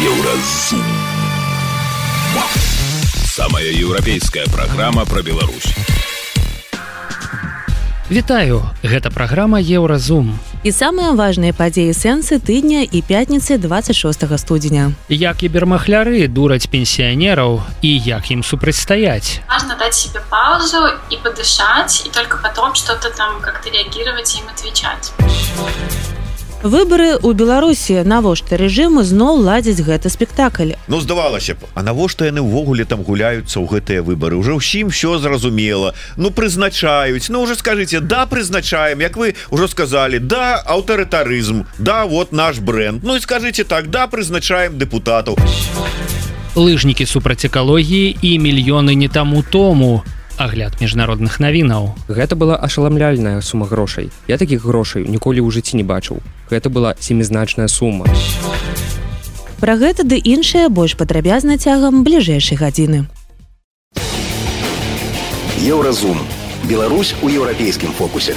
Еўразум. Самая еўрапейская праграма пра Беларусь. Вітаю, гэта праграма Еўразум. І самыя важныя падзеі сэнсы тыдня і пятніцы 26 студзеня. Як кібермахляры дураць пенсіянераў і як ім супрацьстаяць. Важно дать себе паузу и подышать, и только потом что-то там как-то реагировать и им отвечать. Выбары ў Беларусі навошта рэжымы зноў ладзяць гэты спектакль. Ну здавалася б А навошта яны ўвогуле там гуляюцца ў гэтыя выбары уже ўсім все зразумела Ну прызначаюць Ну уже скажите да прызначаем Як вы ўжо сказали да аўтарытарызм да вот наш бренд Ну і скажите так да прызначаем депутатаў Лыжнікі супраць экалогіі і мільёны не таму тому агляд міжнародных навінаў. Гэта была ашаламляльная сума грошай. Я такіх грошай ніколі ў жыцці не бачыў. Гэта была семізначная сума. Пра гэта ды іншае больш падрабязна цягам бліжэйшай гадзіны. Еўразум. Беларусь у еўрапейскім фокусе.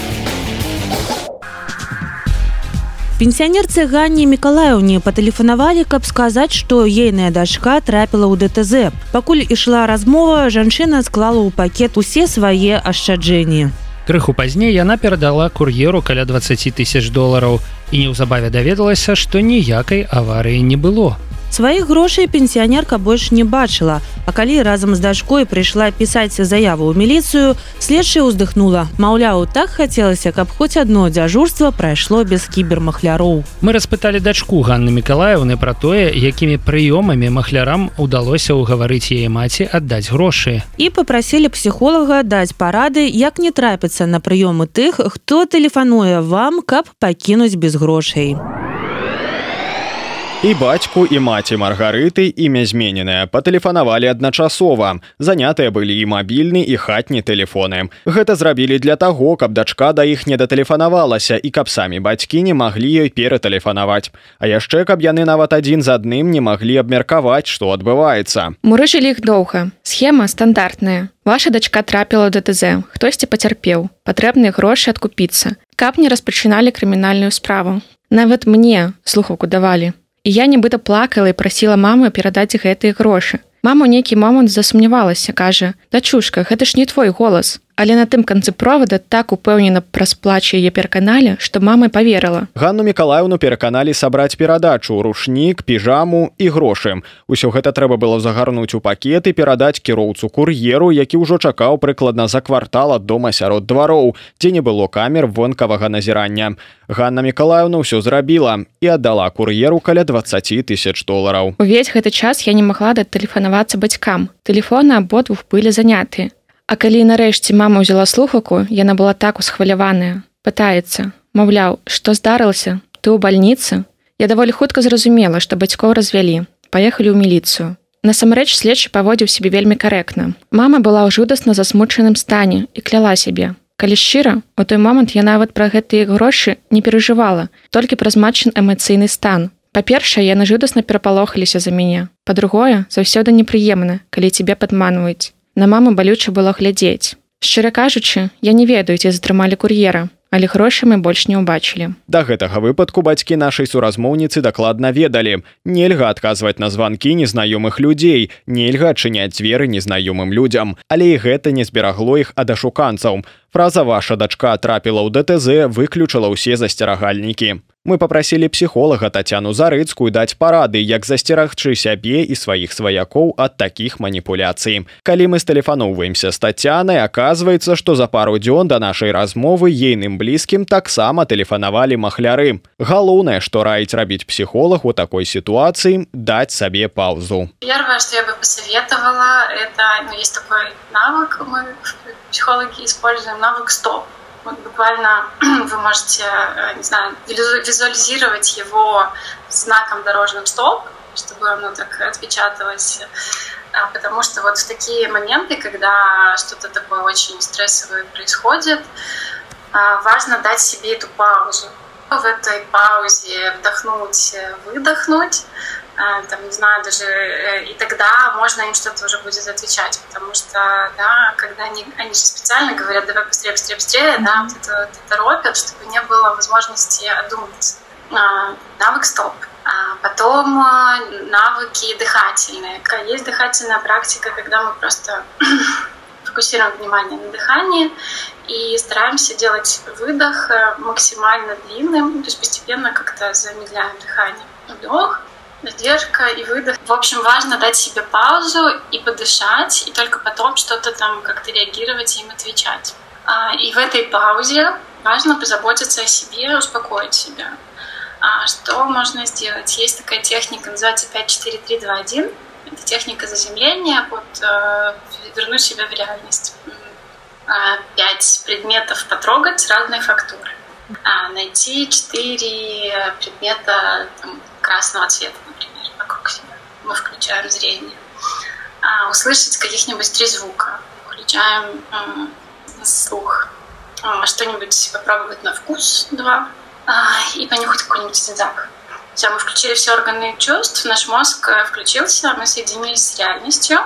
Пенсіянерцы Ганні Мікалаеўне патэлефанавалі, каб сказаць, што ейная дачка трапіла ў ДТЗ. Пакуль ішла размова, жанчына склала ў пакет усе свае ашчаджэнні. Крыху пазней яна перадала кур'еру каля 20 тысяч долараў і неўзабаве даведалася, што ніякай аварыі не было. Сваіх грошай пенсіянерка больш не бачыла. А калі разам з дачкой прыйшла пісаць заяву ў міліцыю, следчая ўздыхнула. Маўляў, так хацелася, каб хоць адно дзяжурства прайшло без кібермахляроў. Мы распыталі дачку Ганны Мікалаеўны пра тое, якімі прыёмамі махлярам удалося ўгаварыць яе маці аддаць грошы. І попрасілі псіхолага даць парады, як не трапіцца на прыёмы тых, хто тэлефануе вам, каб пакінуць без грошай. І бацьку і маці маргарыты імя змененае патэлефанавалі адначасова. Занятыя былі і мабільны і хатні тэлефоны. Гэта зрабілі для таго каб дачка да іх не датэлефанавалася і каб самі бацькі не маглі ёй ператэлефанаваць. А яшчэ каб яны нават адзін з адным не маглі абмеркаваць што адбываецца. Мурыжылі іх доўга. Схема стандартная. Ваша дачка трапіла дТЗ. Хтосьці пацярпеў. Патрэбныя грошы адкупіцца. Каб не распачыналі крымінальную справу. Нават мне слухаўку давалі І я нібыта плакала і прасіла маму перадаць гэтыя грошы. Мама ў нейкі момант засумнявалася, кажа: « Дачушка, гэта ж не твой голас але на тым канцы провода так упэўнена праз плач яе пераканалі што мамы поверыла Ганну мікалаевну пераканалі сабраць перадачу рушнік піжаму і грошы. Усё гэта трэба было загарнуць у пакеты перадаць кіроўцу кур'еру які ўжо чакаў прыкладна за квартал ад дома сярод двароў дзе не было камер вонкавага назірання. Ганна мікалаевна ўсё зрабіла і аддала кур'еру каля 20 тысяч долараў. Увесь гэты час я не магла датэлефанавацца бацькам. Телефоны абодвух былі заняты А калі нарэшце мама ўзяла слухаку, яна была так усхваляваная, пытаецца, маўляў, што здарылася, ты ў бальніцы. Я даволі хутка зразумела, што бацькоў развялі, паехалі ў міліцыю. Насамрэч следчы паводзіў сябе вельмі карэктна. Мама была ў жудасна засмучаным стане і кляла сябе. Калі шчыра, у той момант я нават пра гэтыя грошы не перажывала, толькі праз матчын эмацыйны стан. Па-першае, яны жудасна перапалохаліся за мяне. Па-другое, заўсёды непрыемна, калі цябе падманваюць. На маму балюча было глядзець. Шчыра кажучы, я не ведаю, ці затрымалі кур'ера, але грошы мы больш не ўбачылі. Да гэтага выпадку бацькі нашай суразмоўніцы дакладна ведалі. Нельга адказваць на званкі незнаёмых людзей, нельга адчыняць дзверы незнаёмым людзям, але і гэта не зберагло іх ад ашуканцаў. Фраза ваша дачка трапіла ў ДТЗ выключыла ўсе засцерагальнікі. Мы попрасілі псіхолага татяну зарыцкую даць парады як засцерагчы сябе і сваіх сваякоў ад такіх маніпуляцый. Калі мы стэлефаноўваемся з татянай аказваецца што за пару дзён да нашай размовы ейным блізкім таксама тэлефанавалі махляры. Галоўнае што раіць рабіць псіхолог у такой сітуацыі даць сабе паузу первое что я бы посоветовала это ну, есть такой навык мы психологи используем навык стоп Вот буквально вы можете, э, не знаю, визуализировать его знаком дорожным стоп, чтобы оно так отпечаталось. А, потому что вот в такие моменты, когда что-то такое очень стрессовое происходит, а, важно дать себе эту паузу. В этой паузе вдохнуть, выдохнуть, там, не знаю, даже э, и тогда можно им что-то уже будет отвечать, потому что, да, когда они, они же специально говорят, давай быстрее, быстрее, быстрее, mm-hmm. да, вот это, это торопят, чтобы не было возможности одуматься. Навык стоп. А потом навыки дыхательные. Есть дыхательная практика, когда мы просто фокусируем внимание на дыхании и стараемся делать выдох э, максимально длинным, то есть постепенно как-то замедляем дыхание. Вдох, задержка и выдох. В общем, важно дать себе паузу и подышать, и только потом что-то там как-то реагировать и им отвечать. А, и в этой паузе важно позаботиться о себе, успокоить себя. А что можно сделать? Есть такая техника, называется 5-4-3-2-1. Это техника заземления, вот, э, вернуть себя в реальность. А, пять предметов потрогать разной фактуры. А, найти четыре предмета там, красного цвета, вокруг себя. Мы включаем зрение. А, услышать каких-нибудь три звука. Включаем э, слух. А, что-нибудь попробовать на вкус два. А, и понюхать какой-нибудь запах. Все, мы включили все органы чувств, наш мозг э, включился, мы соединились с реальностью.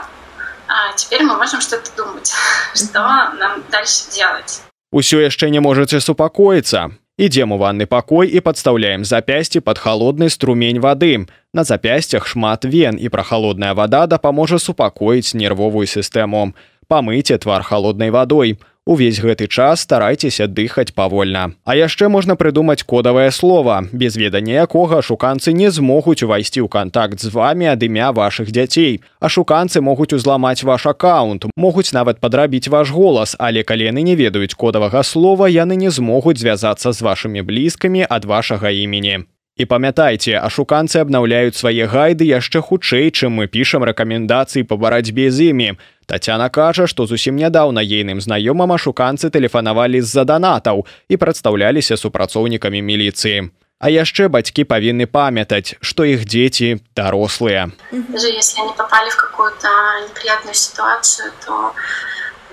А теперь мы можем что-то думать, что нам дальше делать. Усё яшчэ не можаце супакоіцца. Ідзем у ванны пакой і падстаўляем запясці пад халодны струмень вады. На запясцях шмат вен і прахалодная вада дапаможа супакоіць нервовую сістэму. Памыйце твар халоднай вадой. Увесь гэты час старайцеся дыхаць павольна. А яшчэ можна прыдумаць кодавае слово, без ведання якога шуканцы не змогуць увайсці ў кантакт з вами ад імя вашых дзяцей. А шуканцы могуць узламаць ваш аккаунт, могуць нават падрабіць ваш голас, але калі яны не ведаюць кодавага слова, яны не змогуць звязацца з вашымі блізкамі ад вашага імені. І памятайце, ашуканцы абнаўляюць свае гайды яшчэ хутчэй, чым мы пішам рэкамендацыі па барацьбе з імі. Тацяна кажа, што зусім нядаўна ейным знаёмым ашуканцы тэлефанавалі з-за данатаў і прадстаўляліся супрацоўнікамі міліцыі. А яшчэ бацькі павінны памятаць, што іх дзеці дарослыя. Даже если они попали в какую-то неприятную ситуацию, то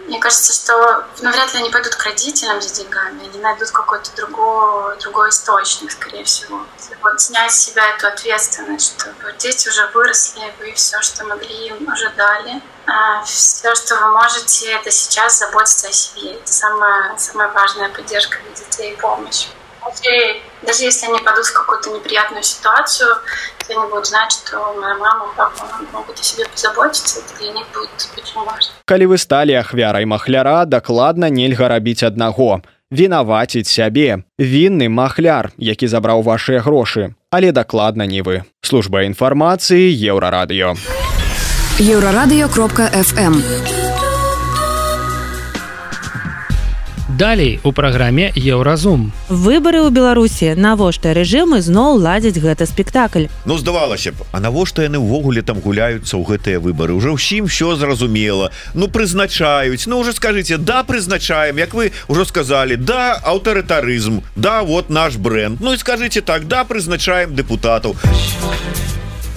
Мне кажется, что ну, вряд ли они пойдут к родителям за деньгами, они найдут какой-то другой, другой источник, скорее всего. Вот снять с себя эту ответственность, что дети уже выросли, вы все, что могли, им уже дали. А все, что вы можете, это сейчас заботиться о себе. Это самая, самая важная поддержка для детей и помощь. Даже, даже если они падут в какую-то неприятную ситуацию, они будут знать, что моя мама, папа могут о себе позаботиться, это для них будет очень важно. Калі вы сталі ахвярай махляра, дакладна нельга рабіць аднаго. Вінаваціць сябе. Вінны махляр, які забраў вашыя грошы, але дакладна не вы. Служба інфармацыі еўрарадыё. Еўрарадыё кропка FM. Далей у праграме еўразум. Выбары ў Беларусі. Навошта рэжымы зноў ладзяць гэты спектакль. Ну здавалася б, а навошта яны ўвогуле там гуляюцца ў гэтыя выбары? Уже ўсім все зразумела. Ну прызначаюць. Ну уже скажите да прызначаем. Як вы ўжо сказали да аўтарытарызм да вот наш бренд. Ну і скажите так да прызначаем депутатаў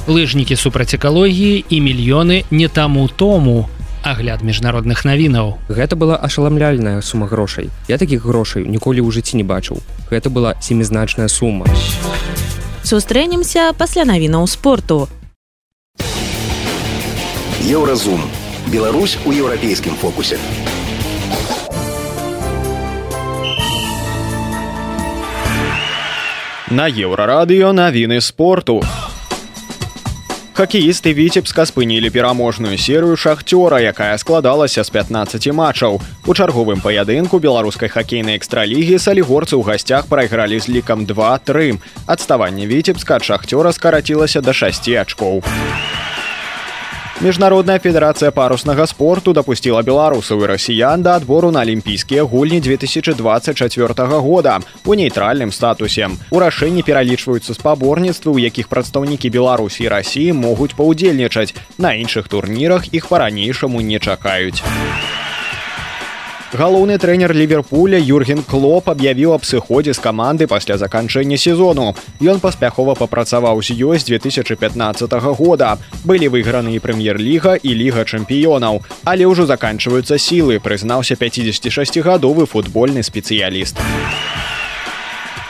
Лыжнікі супраць экалогіі і мільёны не таму тому агляд міжнародных навінаў. Гэта была ашаламляльная сума грошай. Я такіх грошай ніколі ў жыцці не бачыў. Гэта была семізначная сума. Сустрэнемся пасля навінаў спорту. Еўразум. Беларусь у еўрапейскім фокусе. На еўрарадыё навіны спорту хакеісты віцебска спынілі пераможную серыю шахцёра якая складалася з 15 матчаў. У чарговым паядынку беларускай хакейнай экстралігі салігорцы ў гасцях прайгралі з лікам 23 адставанне віцебска ад шахцёра скарацілася да 6 ачкоў. у Міжнародная федэрацыя паруснага спорту дапусціла беларусаў і расіян да адбору на алімпійскія гульні 2024 года у нейтральным статусе. У рашэнні пералічваюцца спаборніцтвы, у якіх прадстаўнікі Беларусі і рассіі могуць паўдзельнічаць. На іншых турнірах іх па-ранейшаму не чакаюць. Галоўны трэнер ліверпуля Юрген Клоп аб'явіў аб сыходзе з каманды пасля заканчэння сезону. Ён паспяхова папрацаваў з ёй з 2015 года. Былі выйграны і прэм'ер-ліга і ліга чэмпіёнаў. Але ўжо заканчваюцца сілы, прызнаўся 56гадовы футбольны спецыяліст.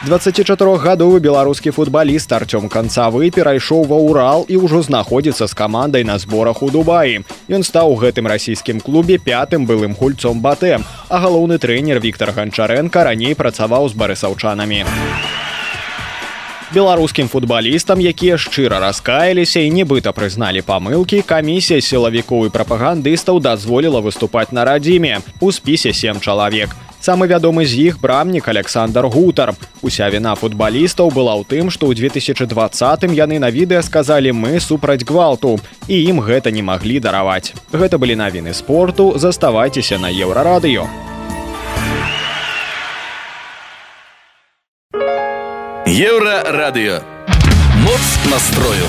24гадовы беларускі футбаліст Артём канцавы перайшоў ва ўрал і ўжо знаходзіцца з камандай на зборах у Дубаі. Ён стаў у гэтым расійскім клубе пятым былым гульцом батэм, а галоўны трэнер Віктор Ганчаренко раней працаваў з барысаўчанамі. беларускім футбалістам якія шчыра раскаяліся і нібыта прызналі памылкі камісія сілавікоў і прапагандыстаў дазволіла выступаць на радзіме у спісе сем чалавек самы вядомы з іх брамнік александр гутар уся віна футбалістаў была ў тым што ў 2020 яны на відэа сказалі мы супраць гвалту і ім гэта не маглі дараваць гэта былі навіны спорту заставайцеся на еўрарадыё Еўрарадыё. Моц настрою.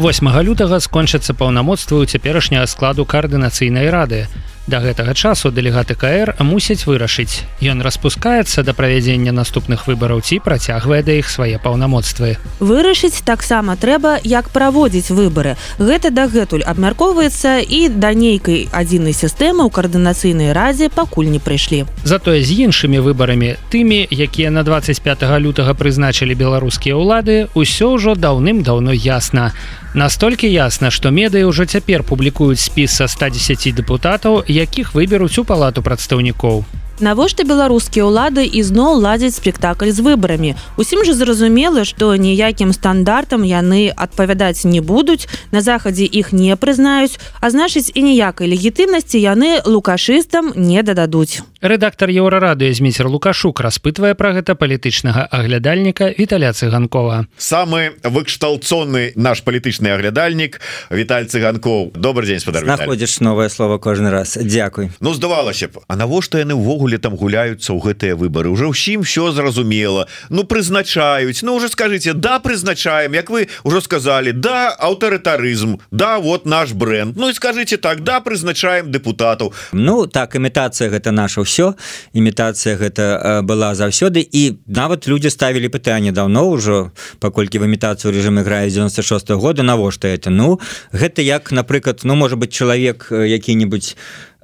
8 лютага скончацца паўнамоцтвы ў цяперашняга складу каардынацыйнай рады. Да гэтага часу дэлегаты КР мусяць вырашыць. Ён распускаецца да правядзення наступных выбараў ці працягвае да іх свае паўнамоцтвы. Вырашыць таксама трэба, як праводзіць выбары. Гэта дагэтуль абмяркоўваецца і да нейкай адзінай сістэмы ў каардынацыйнай радзе пакуль не прыйшлі. Затое з іншымі выбарамі, тымі, якія на 25 лютага прызначылі беларускія ўлады, усё ўжо даўным-даўно ясна. Настолькі ясна, што медыі ўжо цяпер публікуюць спіс са 110 дэпутатаў, якіх выберуць у палату прадстаўнікоў. Навошта беларускія ўлады ізноў ладзяць спектакль з выбарамі. Усім жа зразумела, што ніякім стандартам яны адпавядаць не будуць, на захадзе іх не прызнаюць, а значыць і ніякай легітымнасці яны лукашыстам не дададуць. Рэдактар еўрарадыё зміцер лукашук распытвае пра гэта палітычнага аглядальніка Віталя цыганкова. самы выкшталцоны наш палітычны аглядальнік Віталь цыганкоў. Добрый день спадар Віталь. знаходзіш новае слово кожны раз. Дякуй Ну здавалася б А навошта яны ўвогуле там гуляюцца ў гэтыя выбары? Уже ўсім все зразумела. Ну прызначаюць. Ну уже скажите да прызначаем. Як вы уже сказали да аўтарытарызм да вот наш бренд. Ну і скажите так да прызначаем депутатаў Ну так імітацыя гэта наша ўсё імітацыя гэта э, была заўсёды. І нават людзі ставілі пытанне даўно ўжо паколькі в імітацыю рэжым іграе 96 -го года навошта это? Ну гэта як напрыклад ну можа быть чалавек э, які-нибудь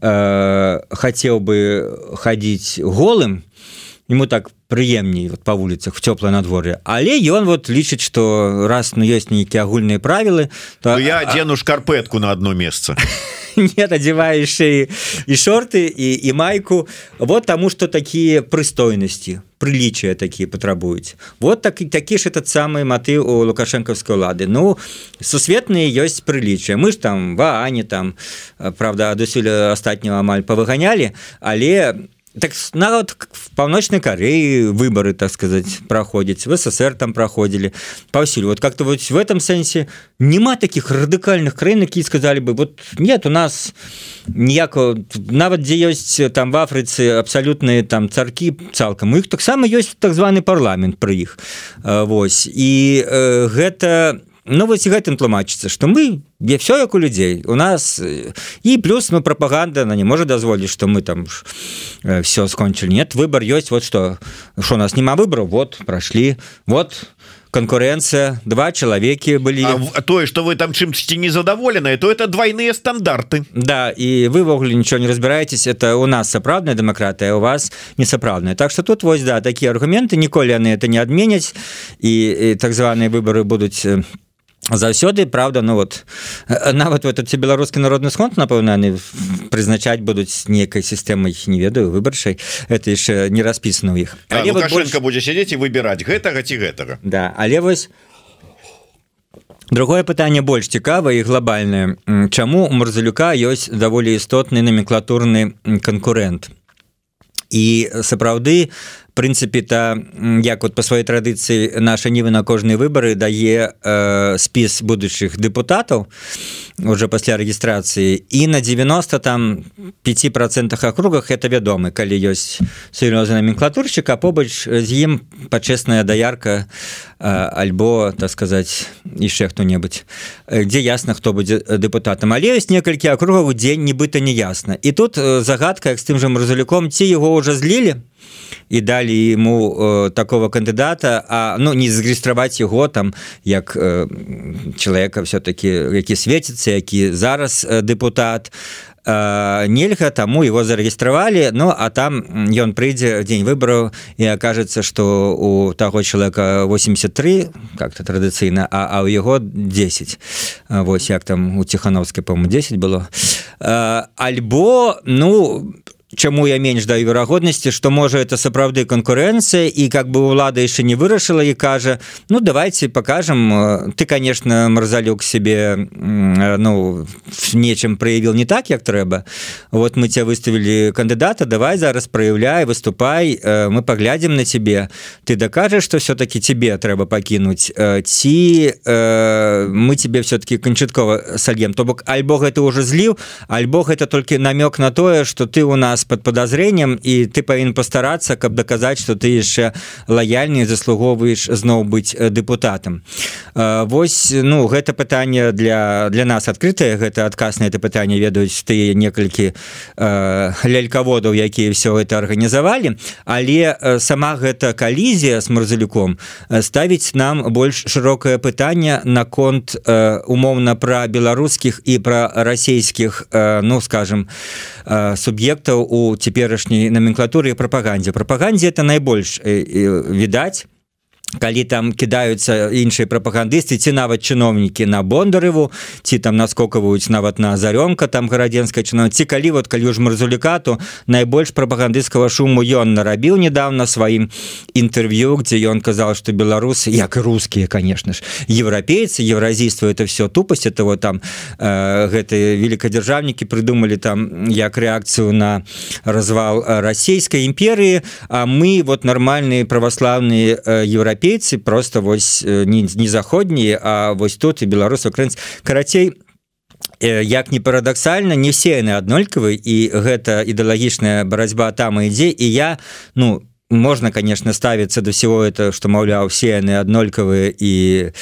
э, хацеў бы хадзіць голым ему так прыемней вот по вуліцах в цёплае надвор'е але ён вот лічыць что раз ну ёсць нейкія агульныя правілы то Ну, я одену шкарпетку на одно место. Нет одеваешь и, и шорты и, и майку. Вот тому что такие прыстойности приличия такие потрабуюць вот так такі ж этот самый маты у лукашэнкаўской лады ну сусветные ёсць приличия. Мы ж там ва не там э, правда адусюль астатнего амаль повыгонялі але так нават в паўночнай Кореі выборы так сказать праходзяць в ССР там праходзілі паўсюль вот как-то вот в этом сэнсе няма таких радыкальных краін які сказали бы вот нет у нас ніякого нават дзе ёсць там в Афрыцы абсалютныя там царкі цалкам у іх таксама ёсць так званы парламент пры іх Вось і э, гэта Ну вось гэтым тлумачыцца што мы я все як у людзей. У нас і плюс ну прапаганда на не можа дазволіць што мы там э, все скончылі нет выбор ёсць вот что. Що у нас няма выбору вот прайшлі вот конкуренцыя два чалавекі былі А тое что вы там чымсьці незадаволеныя то это двойные стандарты. Да і вывогуле нічого не разбираетесь. Это у нас сапраўдная дэмакратыя у вас несапраўдная Так что тут вось да такія аргументы. Ніколі яны это не адменяць і, і так званыя выборы будуць э, заўсёды правда ну вот э, нават вот этот беларускі народны сход напэўна яны прызначаць будуць нейкай сістэмай не ведаю выбарчай это яшчэ не распісана ў іх А вот лукашенко будзе сядзець і выбіраць гэтага ці гэтага Да, але вось другое пытанне больш цікава і глобальнае Чаму у марзалюка ёсць даволі істотны номенклатурны м, канкурэнт і сапраўды прынцыпе та як вот по сваёй традыцыі наша нівы на кожныя выбары дае э, спіс будучых дэпутатаў уже пасля рэгістрацыі і на 90 там 5 процентах акругах это вядомы калі ёсць сур'ёзны номенклатурщик а побач з ім пачесная даярка э, альбо так сказать яшчэ хто-небудзь э, дзе ясна хто будзе дэпутатам але ёсць некалькі акругаў дзень нібыта не ясна і тут э, загадка як з тым жа мразалюком ці яго ўжо злілі і далі ему э, такого кандыдата а ну не зарэгістраваць яго там як э, чалавека все-таки які свеціцца які зараз э, депутат. Э, нельга таму его зарэгістравалі Ну а там ён прыйдзе дзень выбораў і окажется что у таго человека 83 как-то традыцыйна а, а у яго 10 А, вось як там у ціхановскай по-моему 10 было. Э, альбо ну чаму я менш даю верагоднасці что можа это сапраўды конкуренцыя і как бы улада яшчэ не вырашыла і кажа ну давайте покажем ты конечно марзалюк себе ну нечым проявіл не так як трэба. Вот мы тебя выставілі кандыдата давай зараз проявляй выступай мы поглядзім на тебе ты докажешь что все-таки тебе трэба пакінуць ці мы тебе все-таки канчаткова сальем. То бок альбо гэта уже зліў альбо гэта толькі намёк на тое что ты у нас под подозрением і ты павін постарацца каб даказаць что ты яшчэ лаяльней заслугоўваешь зноў быць депутатам Вось ну гэта пытанне для для нас адкрытае гэта адказ на это пытанне. Ведаюць ты некалькі лялькаводаў якія все это арганізавалі. Але сама гэта калізія с марзалюком ставіць нам больш шырокае пытанне наконт умоўна пра беларускіх і пра расійскіх ну скажем суб'ектаў у цяперашняй номенклатуры прапагандзе прапагандзе это найбольш відаць калі там кідаюцца іншыя прапагандысты ці нават чыноўнікі на бондарыву ці там наскокаваюць нават на азарёнка там гарадзенская чына ці калі вот калі ж марзулікату найбольш прапагандысцкага шуму ён нарабіў недавно сваім інтэрв'ю где ён казал что беларусы як і рускія конечно ж еўрапейцы евразійства это все тупасць этого там э, гэтые великкадзяржаўнікі придумали там як рэакцыю на развал расійскай імперыі А мы вот нармальные праваслаўныя еўрапейцы еўрапейцы просто вось не, не заходнія а вось тут і беларус украінц карацей як не парадаксальна не все яны аднолькавы і гэта ідэалагічная барацьба там ідзе. І я ну не можно конечно ставиться до всего это что маўляў все яны аднолькавыя і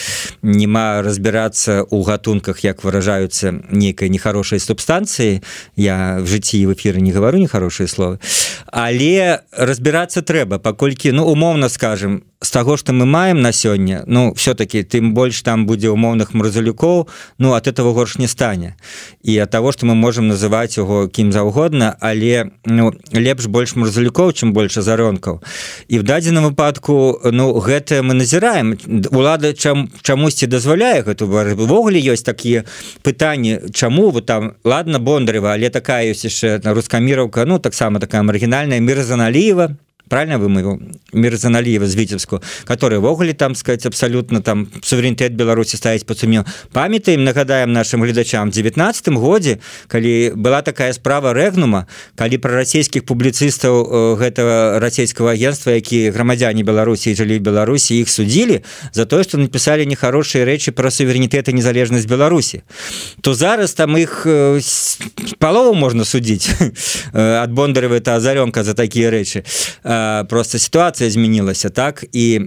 нема разбираться у гатунках як выражаются нейкай нехорошай субстанции я в жыцці в эфиры не говорю нехорошие словы. Але разбираться трэба паколькі ну умоўно скажем с того что мы маем на сёння ну все-таки тым больш там будзе умоўных мразалюкоў ну от этого горш не стане і от того что мы можем называть его кім заўгодна але ну лепш больш мразалюкоў чым больше заронкаў і в дадзеным выпадку ну гэта мы назіраем. Улада чам чамусьці дазваляе гэту ввогуле ёсць такія пытанні чаму вы там ладно бондарева але такая ёсць яшчэ на рускаміраўка ну таксама такая маргінальная мірзаналіева правильно вы моего мирзаналиева з витебску который ввогуле там сказать абсолютно там суверенітет беларусі ставить под сумме памятаем нагадаем нашим гледачам девятнадцатым годзе калі была такая справа рэгнума калі про расійскіх публіцыстаў гэтага расійского агентства які грамадзяне беларусі жылі беларусі их судили за тое что написали нехорошие рэчы про суверенітет і незалежнасць беларусі то зараз там их палову можно судить от бондарева это азарёнка за такие рэчы а просто сітуацыя змянілася так і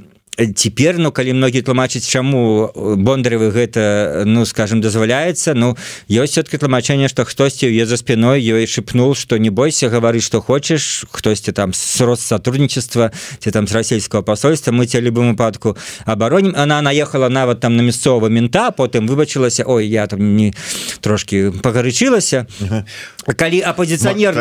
теперь ну калі многие тлумачыць чаму бондаревы гэта ну скажем дазваляецца ну ёсць все-таки тлумачэнне что хтосьці е за спиной ёй шепнул что не бойся гавары что хочешь хтосьці там с рост сотрудничества ці там с расійского посольства мы тебе любым выпадку обороним она наехала нават там на мясцового мента потым выбачылася. Ой я там не трошки пагарычылася калі апозіцыянер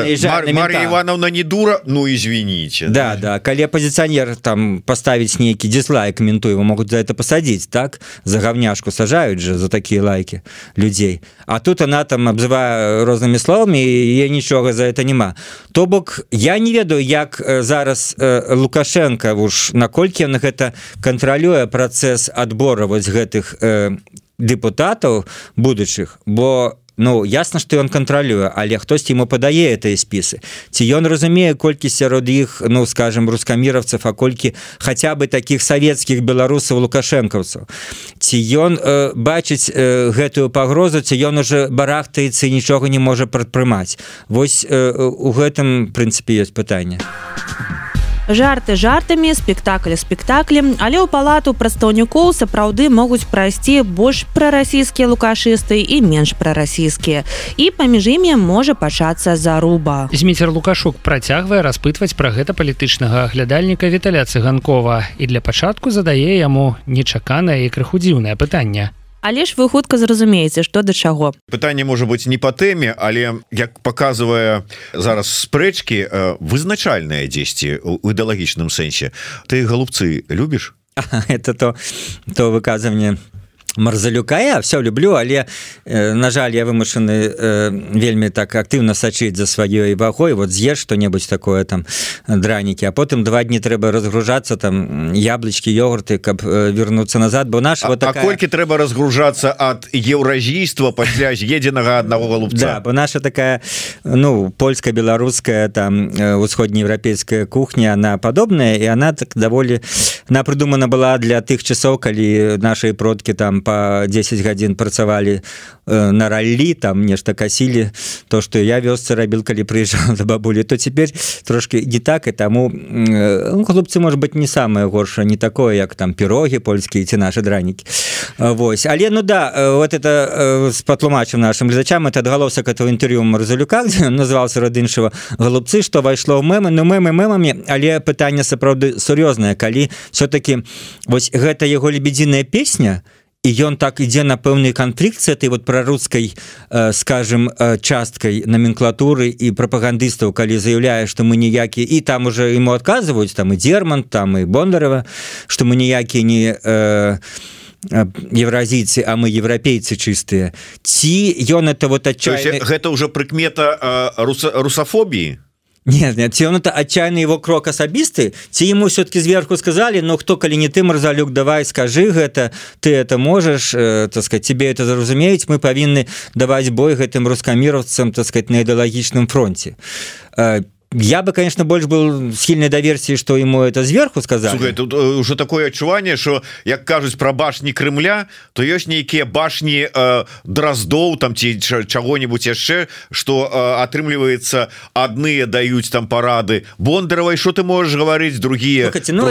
Ивановна не дура ну извините. Да да калі апозіцыянер там поставить нейкі дис дизлайк менту его могут за это посадить так? За говняшку сажают же за такие лайки людей. А тут она там обзывая розными словами я нічога за это няма то бок я не ведаю як зараз лукашенко уж наколькі на гэта кантралюе працэс адбора вось гэтых депутатаў будучых бо у Ну ясна што ён кантралюе але хтосьці ему падае этой спісы. Ці ён разумее колькі сярод іх ну скажем рускаміровцев а колькі хотя бы таких савецкіх беларусаў лукашэнкаўцаў? Ці ён э, бачыць э, гэтую пагрозу ці ён уже барахтаецца нічога не можа прадпрымаць? Вось э, у гэтым прынцыпе ёсць пытанне. а жарты жартамі спектакль спектаклем але ў палату прадстаўнікоў сапраўды могуць прайсці больш прарасійскія лукашысты і менш прарасійскія. І паміж імі можа пачацца заруба. Зміцер лукашук працягвае распытваць пра гэта палітычнага аглядальніка віталя цыганкова. І для пачатку задае яму нечаканае і крыху дзіўнае пытанне але ж вы хутка зразумееце что да чаго. Пытанне можа быть не по тэме але як показывае зараз спрэчки вызначальная дзесьці у ідэалагічным сэнсе. Ты голубцы любіш? Это то то выказыванне марзалюка. Я все люблю але э, на жаль я вымушаны э, вельмі так актыўна сачыць за сваёй вагой. Вот з'еш что-небудзь такое там дранікі а потым два дні трэба разгружацца там яблычки йогурты каб э, вернуться назад. Бо наш вот такая... колькі трэба разгружацца ад еўразійства пасля едзенага аднаго голубца? Да, бо наша такая ну польска-беларуская там усходнееўрапейская кухня она падобная і она так даволі на прыдумана была для тых часоў калі наши продкі там по 10 гадзін працавалі э, на раллі там нешта касілі то что я вёсцы рабіл калі прыйжаў за бабулі то теперь трошки не так і таму э, ну, хлопцы может быть не самое горша не такое як там пірогі польскія ці наши дранікі Вось. Але ну да э, вот это с патлумачым нашим глядачам это адгалосак этого інтерв'ю марзалюка назывался рад іншого голубцы что вайшло в мемы ну мемы мемамі але пытанне сапраўды сур'ёзнае калі все-таки вось гэта его лебедзіная песня то і ён так ідзе на пэўнай канфлікцыі этой вот прарускай э, скажем э, часткай номенклатуры і прапагандыстаў калі заяўляе што мы ніякі і там уже ему адказваюць там і дерман там і бондарева что мы ніякія не э, евразійцы а мы еўрапейцы чыстыя ці ён это вот отчай гэта уже прыкмета э, руса, русафобіі нет нет ці он это отчаянный его крок асабісты ці ему все-таки зверху сказали но хто калі не ты марзалюк давай скажи гэта ты это можешь э, так сказать тебе это зразумеюць мы павінны даваць бой гэтым рускаміровцам так сказать на ідэалагічным фронте э, я бы конечно больше был сильной до версии что ему это сверху Слухай, тут э, уже такое адчуванне что як кажуць про башни Крымля то ёсць нейкія башни э, дроздоў там ці чаго-нибудь яшчэ что э, атрымліваецца адныя даюць там парады бондаровай что ты можешь говорить другие ну,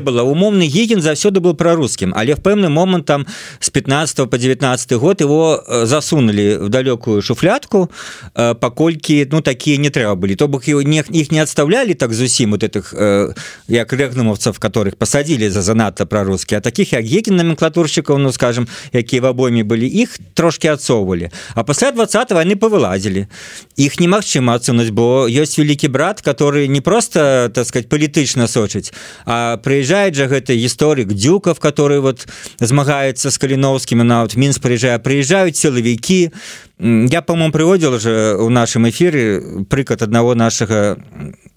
было. Умоўны геген заўсёды был прорусскім але в пэўны момант там с 15 по 19 год его э, засунули в далёкую шуфлятку э, паколькі ну такие не трэба были то бок его не их не отставляли так зусім вот этих э, як рэгнумовцев которых посадили за занадто прорусские а таких як гекин номенклатурщиков ну скажем якія в обойме были их трошки отцоўвали а пасля 20 войны повылазили. Их немагчыма адсунуть бо ёсць великий брат который не просто так сказать палітычна сочыць а приезжает же гэты гісторик дюков который вот змагаецца с каліновскими на вот мінск приезжая приезжают силовики я по-моему приводил же у нашем эфире прыклад одного нашага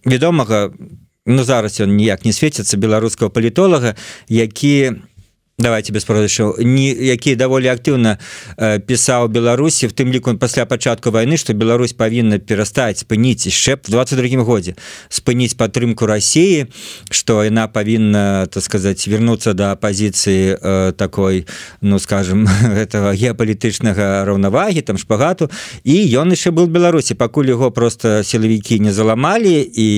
вядомага ну зараз ён ніяк не светится беларускаго палітолага які давайте без продажу не які даволі актыўна пісаў беларусі в тым ліку пасля пачатку войны что Беларусь павінна перастаць спыніць шэп в 22 годзе спыніць падтрымку России что яна павінна так сказать вернуться до оппозиции э, такой ну скажем этого геапалітычнага раўнавагі там шпагату. І ён яшчэ был Беларусі пакуль его просто силовікі не заламалі і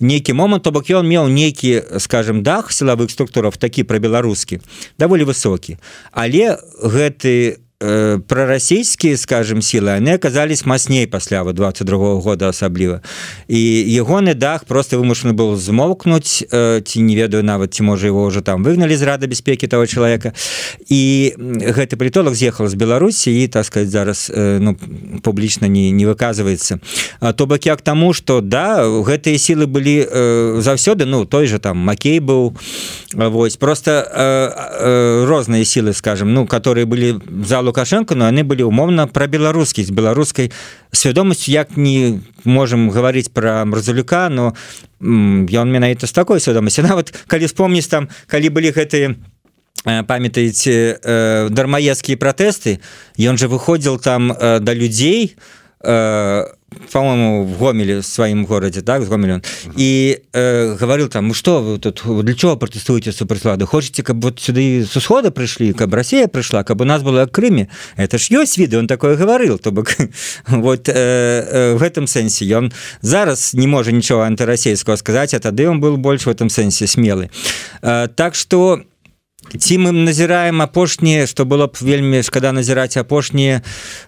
нейкі момант то бок ён меў нейкі скажем дах силовых структуров такі про беларускі даволі высокі. Але гэты Э, прарасійскія скажем сілы они оказались мацней пасля вот 22 -го года асабліва і ягоны дах просто вымушаны был змоўкнуць ці не ведаю нават ці можа его уже там выгналі з рада бяспекі того человека. І гэты палітолог з'ехал з беларусі і так сказать зараз ну публічна не не выказваецца то бок як таму что да гэтыя сілы былі заўсёды ну той же там макей быў Вось просто розныя сілы скажем ну которые былі залу лукашенко но яны былі умоўна пра беларускість беларускай свядомасцю як не можем гаварыць про мразалюка но ён менавіта з такой свядомасці нават калі вспомніць там калі былі гэтыя памятаеце э, дармаецкія пратэсты ён же выходзіл там э, да людзей э, по-моему в гомеле в своим городе так гомелен и э, говорил там ну что вы тут для чего протестуете суперслады хочете как вот сюда с усхода пришли как россия пришла как бы у нас было крыме? Это ж есть виды он такое говорил то бок. Вот э, э, в этом сэнсе ён зараз не можа ничего антирасейского сказать а тады он был больше в этом сэнсе смелый. Э, так что ці мы назіраем апошнія што было б вельмі шкада назіраць апошнія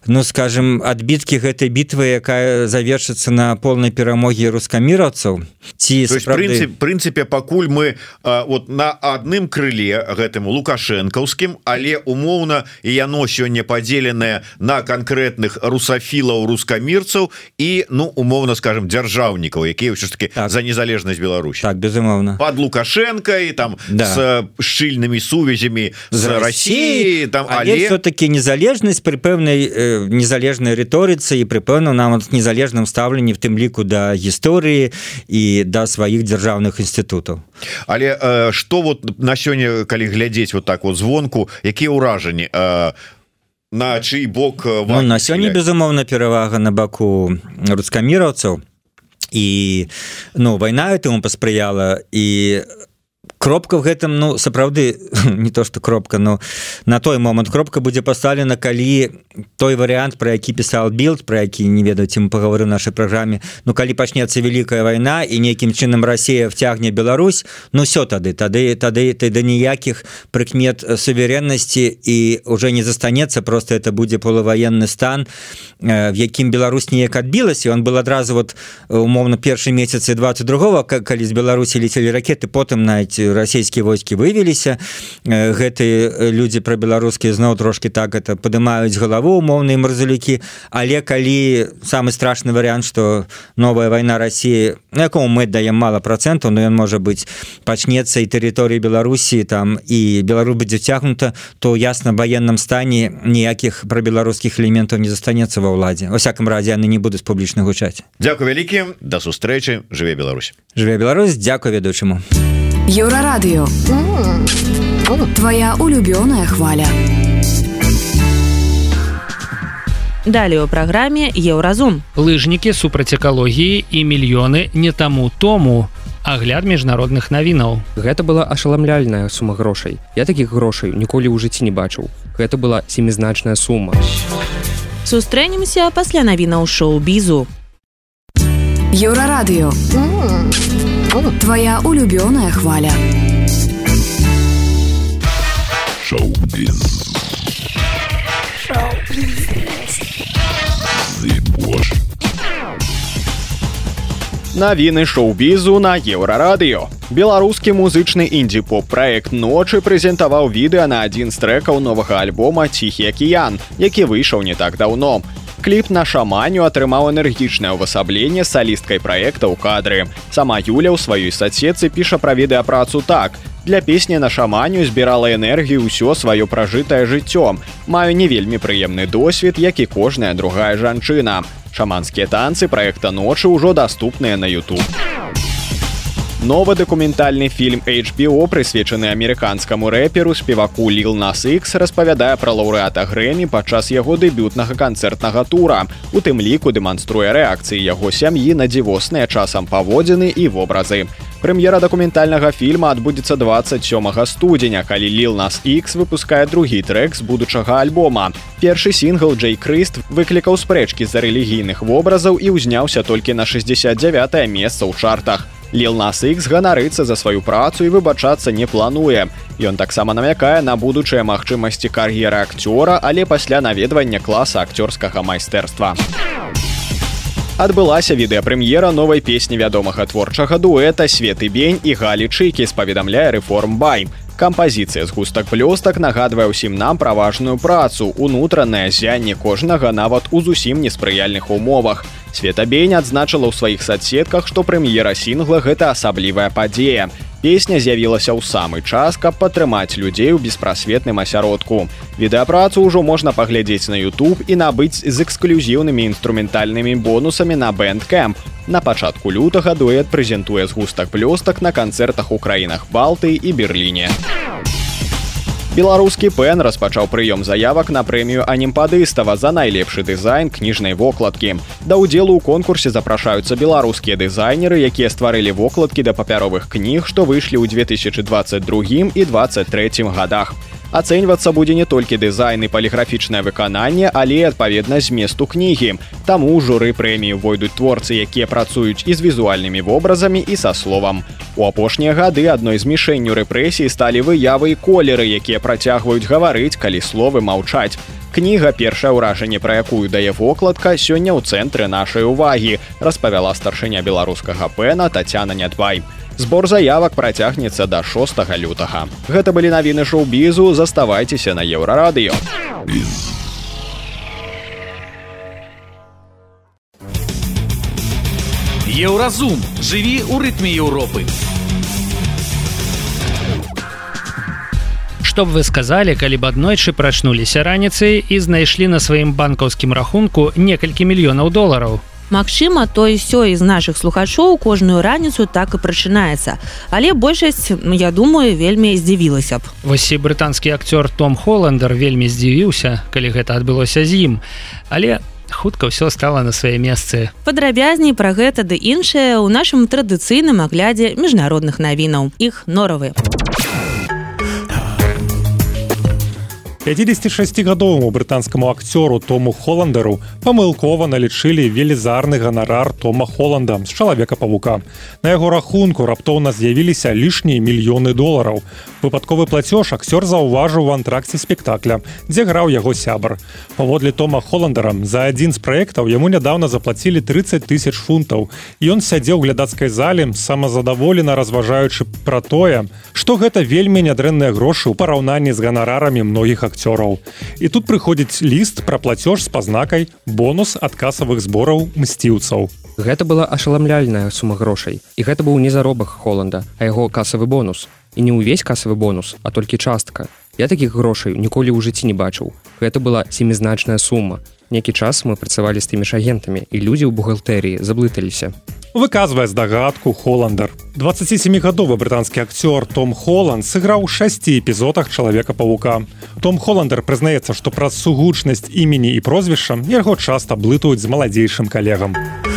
ну скажем адбіткі гэтай бітвы якая завершыцца на полнай перамогі рускаміраўцаў ці справды... прынцыпе пакуль мы а, вот на адным крыле гэтым лукашэнкаўскім але умоўна і яно сёння падзеленае на канкрэтных русафілаў рускамірцаў і ну умоўна скажем дзяржаўнікаў якія ўсё ж таки так. за незалежнасць Беларусь так безумоўна под лукашэнкай там да. с шчыльнымі сувязямі з Россией там але, але... все-таки незалежнасць при пэўнай э, незалежнай рыторыцы і при пэўным нам незалежным стаўленні в тым ліку да гісторыі і да сваіх дзяржаўных інстытутаў але э, что вот на сёння калі глядзець вот так вот звонку якія ўражанні э, на чый бок э, ну, на сёння безумоўна перавага на баку рускаміраўцаў і ну вайна этому паспрыяла і кропка в гэтым ну сапраўды не то что кропка но на той момант кропка будзе пасталена калі той варыянт про які пісал билд про які не ведаюць мы паговоры нашай праграме Ну калі пачнецца вялікая вайна і нейкім чынам Россия вцягне Беларусь Ну все тады. Тады тады ты да ніякіх прыкмет сувереннасці і уже не застанецца просто это будзе полуваенны стан в якім Беларусь неяк адбілася. Он был адразу вот умоўно першы месяцы 22 калі з Беларусі летели ракеты потым навіть расійскія войскі вывеліся гэтыя людзі пра беларускія зноў трошки так это падымаюць галаву умоўныя марзалюкі але калі самы страшны варыянт что новая вайна Росіі якому мы даем мало процентаў но ён можа быть пачнецца і тэрыторыі Беларусі там і белару будзе цягнута то ясна военным стане ніякіх пра беларускіх элементаў не застанецца ва ўладзе. Во всяком разе яны не будуць публічна гучаць. Дякую вялікім да сустрэчы. Жыве Беларусь. Жыве Беларусь. Дзякую ведаючаму Еўрарадыё. Твая улюбёная хваля. Далее у праграме еўразум. Лыжнікі супраць экалогіі і мільёны не таму тому. Агляд міжнародных навінаў. Гэта была ашаламляльная сума грошай. Я такіх грошай ніколі ў жыцці не бачыў. Гэта была семізначная сума. Сустрэнемся пасля навінаў шоу-бізу. Еўрарадыё Твоя улюбёная хваля. Навіны шоу-бізу на еўрарадыё. Беларускі музычны індзі-поп праект ночы прэзентаваў відэа на адзін з трэкаў новага альбома ціхі акіян, які выйшаў не так даўно кліп на шаманю атрымаў энергічнае ўвасабленне салісткай праекта ў кадры. Сама юля ў сваёй садсетцы піша пра відэапрацу так. Для песні на шаманю збірала энергію ўсё сваё пражытае жыццём маю не вельмі прыемны досвед як і кожная другая жанчына. Шаманскія танцы праекта ночы ўжо даступныя на youtube новы дакументальны фільм HBO прысвечаны амерыканскаму рэперу спеваку лил нас X распавядае пра лаўрэата грэмі падчас яго дэбютнага канцэртнага тура у тым ліку дэманструе рэакцыі яго сям'і на дзівосныя часам паводзіны і вобразы. Прэм'ера дакументальнага фільма адбудзецца 27 студзеня калі лил нас X выпускае другі трек з будучага альбома. Першы сінгл Джей крыст выклікаў спрэчкі з-за рэлігійных вобразаў і ўзняўся толькі на 69 месца ў чартах Лил нас X ганарыцца за сваю працу і выбачацца не плануе. Ён таксама намякае на будучыя магчымасці кар'еры акцёра, але пасля наведвання класа акцёрскага майстэрства. Адбылася відэапрэм'ера новай песні вядомага творчага дуэта светы бень і галі чыкі спаведамляе рэформ бай. Кампазіцыя з густак плёстак нагадвае ўсім нам пра важную працу, унутранае зянне кожнага нават у зусім неспрыяльных умовах. Светабень адзначыла ў сваіх садсетках, што прэм'ера сінгла гэта асаблівая падзея. Песня з'явілася ў самы час, каб падтрымаць людзей у беспрасветным асяродку. Відэапрацу ўжо можна паглядзець на YouTube і набыць з эксклюзіўнымі інструментальнымі бонусамі на бэндкэмп. На пачатку лютага дуэт прэзентуе згустак плёстак на канцэртах у краінах Балты і Берліне беларускі пен распачаў прыём заявак на прэмію анімпадыстава за найлепшы дызайн кніжнай вокладкі. Да ўдзелу ў конкурсе запрашаюцца беларускія дызайнеры якія стварылі вокладкі да папяровых кніг што выйшлі ў 2022 і 23 годах ацэньвацца будзе не толькі дызайн і паліграфічнае выкананне але адпаведна зместу кнігі. Таму журы прэміі войдуць творцы якія працуюць і з візуальнымі вобразамі і са словам. У апошнія гады адной з мішэнню рэпрэсій сталі выявы і колеры якія працягваюць гаварыць калі словы маўчаць. Кніга першае ўражанне пра якую дае вокладка сёння ў цэнтры нашай увагі распавяла старшыня беларускага пэна татяна нядбай. у Збор заявак працягнецца да 6 лютага. Гэта былі навіны шоу-бізу, заставайцеся на еўрарадыё. Еўразум жыві ў рытме Еўропы. Што б вы сказалі калі б аднойчы прачнуліся раніцай і знайшлі на сваім банкаўскім рахунку некалькі мільёнаў долараў Магчыма той сёй з наших слухачоў кожную раніцу так і прачынаецца. Але большасць я думаю вельмі здзівілася б. Вось і брытанскі акцёр том холландер вельмі здзівіўся калі гэта адбылося з ім. Але хутка ўсё стала на свае месцы. Падрабязней пра гэта ды іншае ў нашым традыцыйным аглядзе міжнародных навінаў. Іх норавы. у 56гадоваму брытанскаму акцёру тому холландеру памылкова налічылі велізарны ганарар тома холланда з чалавека павука на яго рахунку раптоўна з'явіліся лішнія мільёны долараў. Выпадковы плацёж акцёр заўважыў в антракце спектакля дзе граў яго сябар. Паводле тома холландера за адзін з праектаў яму нядаўна заплацілі 30 тысяч фунтаў. Ён сядзеў глядацкай зале самазадаволена разважаючы пра тое што гэта вельмі нядрэнныя грошы ў параўнанні з ганарарамі многіх акцёраў акцёраў. І тут прыходзіць ліст пра плацёж з пазнакай бонус ад касавых збораў мсціўцаў. Гэта была ашаламляльная сума грошай і гэта быў не заробак холланда а яго касавы бонус. І не ўвесь касавы бонус а толькі частка. Я такіх грошай ніколі ў жыцці не бачыў. Гэта была семізначная сума некі час мы працавалі з тымі ж агентамі і людзі ў бухгалтэрыі заблыталіся. Выказвае здагадку холландер 27гадовы брытанскі акцёр том холланд сыграў шасці эпізодах чалавека павука том холландер прызнаецца што праз сугучнасць імені і прозвішча яго часта блытаюць з маладзейшым калегам. у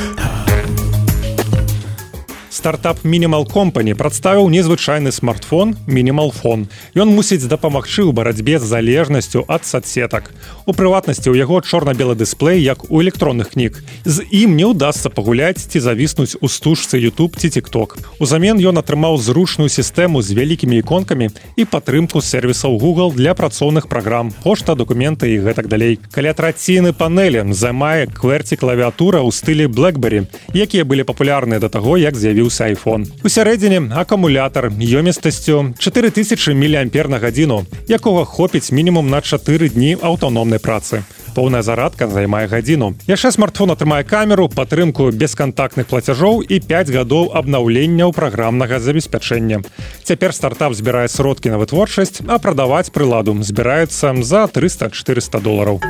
стартап мінімал компані прадставіў незвычайны смартфон мінімалфон ён мусіць дапамагчы ў барацьбе з залежнасцю ад садсетак. У прыватнасці ў яго чорна-белы дысплей як у электронных кніг. З ім не ўдасся пагуляць ці завіснуць у стужцы youtube ці тикток узамен ён атрымаў зручную сістэму з вялікімі іконкамі і падтрымку сервісаў google для працоўных праграм пошта документы і гэтак далей. Каля траціны панелі займае кверці клавіатура ў стылі blackberry якія былі папулярныя да таго як з'явіў з'явіўся iPhone. У сярэдзіне акумулятар ёмістасцю 4000 міліампер на гадзіну, якога хопіць мінімум на 4 дні аўтаномнай працы. Поўная зарадка займае гадзіну. Яшчэ смартфон атрымае камеру, падтрымку бескантактных плацяжоў і 5 гадоў абнаўленняў праграмнага забеспячэння. Цяпер стартап збірае сродкі на вытворчасць, а прадаваць прыладу збіраюцца за 300-400 долараў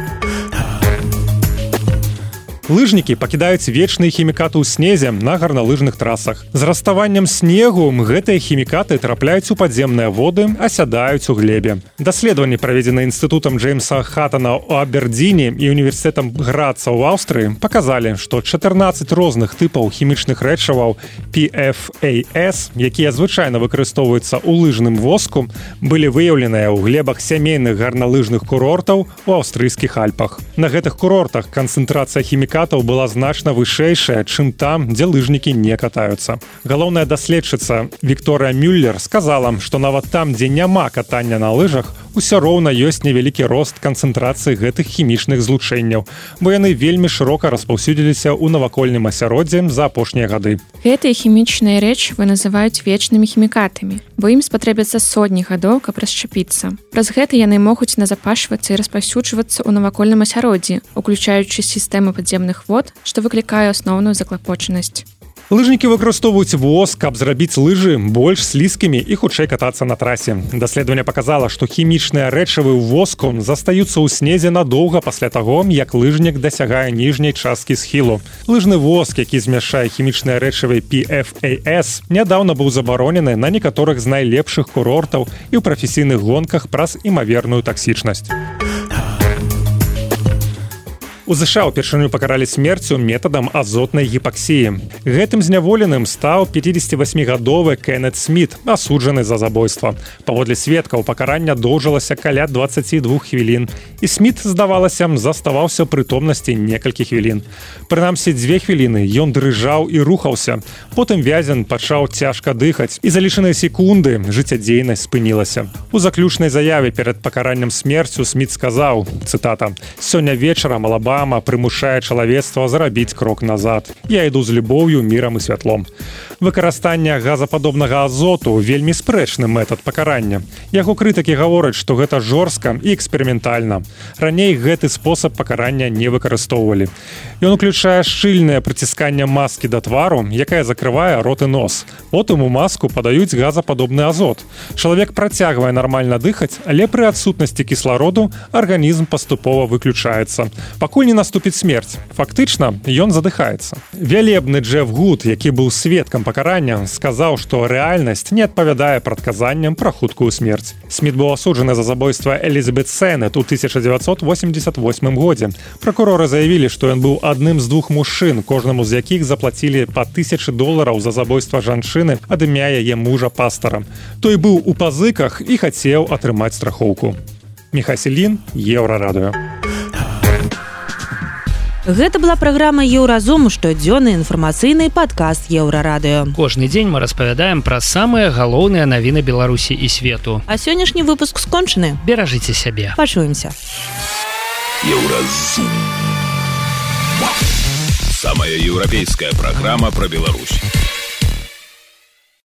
лыжнікі пакідаюць вечныя хімікаты ў снезе на гарналыжных трасах. З раставаннем снегу гэтыя хімікаты трапляюць у падземныя воды асядаюць у глебе. Даследаванні праведзены інстытутам джеймса хатана у абердзіне і універсітэтам граца ў аўстрыі паказалі што 14 розных тыпаў хімічных рэчываў pfas якія звычайна выкарыстоўваюцца ў лыжным воску былі выяўленыя ў глебах сямейных гарналыжных курортаў у аўстрыйскіх альпах. На гэтых курортах канцэнтрацыя хімікатаў сертыфікатаў была значна вышэйшая чым там дзе лыжнікі не катаюцца. Галоўная даследчыца Вікторыя мюллер сказала што нават там дзе няма катання на лыжах усё роўна ёсць невялікі рост канцэнтрацыі гэтых хімічных злучэнняў бо яны вельмі шырока распаўсюдзіліся ў навакольным асяроддзем за апошнія гады. Гэтыя хімічныя рэчывы называюць вечнымі хімікатамі бо ім спатрэбяцца сотні гадоў каб расчапіцца праз гэта яны могуць назапашвацца і распаўсюджвацца ў навакольным асяроддзі уключаючы сістэмы падземных вод што выклікае асноўную заклапочанасць лыжнікі выкарыстоўваюць воз каб зрабіць лыжы больш слізкімі і хутчэй катацца на трасе даследаванне показала што хімічныя рэчывы ў воску застаюцца ў снезе надоўга пасля таго як лыжнік дасягае ніжняй часткі схілу лыжны воск які змяшчае хімічныя рэчывы pfas нядаўна быў забаронены на некаторых з найлепшых курортаў і ў прафесійных гонках праз імаверную таксічнасць У ЗША ўпершыню пакаралі смерцю метадам азотнай гіпаксіі. Гэтым зняволеным стаў 58гадовы Кеннет Смит, асуджаны за забойства. Паводле сведкаў пакарання доўжылася каля 22 хвілін. І Смит, здавалася, заставаўся прытомнасці некалькі хвілін. Прынамсі дзве хвіліны ён дрыжаў і рухаўся. Потым вязен пачаў цяжка дыхаць і за лічаныя секунды жыццядзейнасць спынілася. У заключнай заяве перад пакараннем смерцю Смит сказаў цытата: « Сёння вечара малаба рэклама прымушае чалавецтва зарабіць крок назад. Я іду з любоўю мірам і святлом. Выкарыстанне газападобнага азоту вельмі спрэчны метад пакарання. Яго крытыкі гавораць што гэта жорстка і эксперыментальна. Раней гэты спосаб пакарання не выкарыстоўвалі. Ён уключае шчыльнае прыцісканне маскі да твару якая закрывае рот і нос. Потым у маску падаюць газападобны азот. Чалавек працягвае нармальна дыхаць але пры адсутнасці кіслароду арганізм паступова выключаецца. Пакуль не наступіць смерць. Фактычна ён задыхаецца. Вялебны джеф гуд які быў сведкам пакарання сказаў што рэальнасць не адпавядае прадказанням пра хуткую смерць. Смит быў асуджаны за забойства элізабет сенет у 1988 годзе. Прокуроры заявілі што ён быў адным з двух мужчын кожнаму з якіх заплацілі па тысячи долараў за забойства жанчыны ад імя яе мужа пастара. Той быў у пазыках і хацеў атрымаць страхоўку. Мехаселін еўрарадыо Гэта была праграма еўразум штодзённы інфармацыйны падкаст еўрарадыё. Кожны дзень мы распавядаем пра самыя галоўныя навіны Беларусі і свету. А сённяшні выпуск скончаны. Беражыце сябе. Пачуемся. Еўразум. Самая еўрапейская праграма пра Беларусь.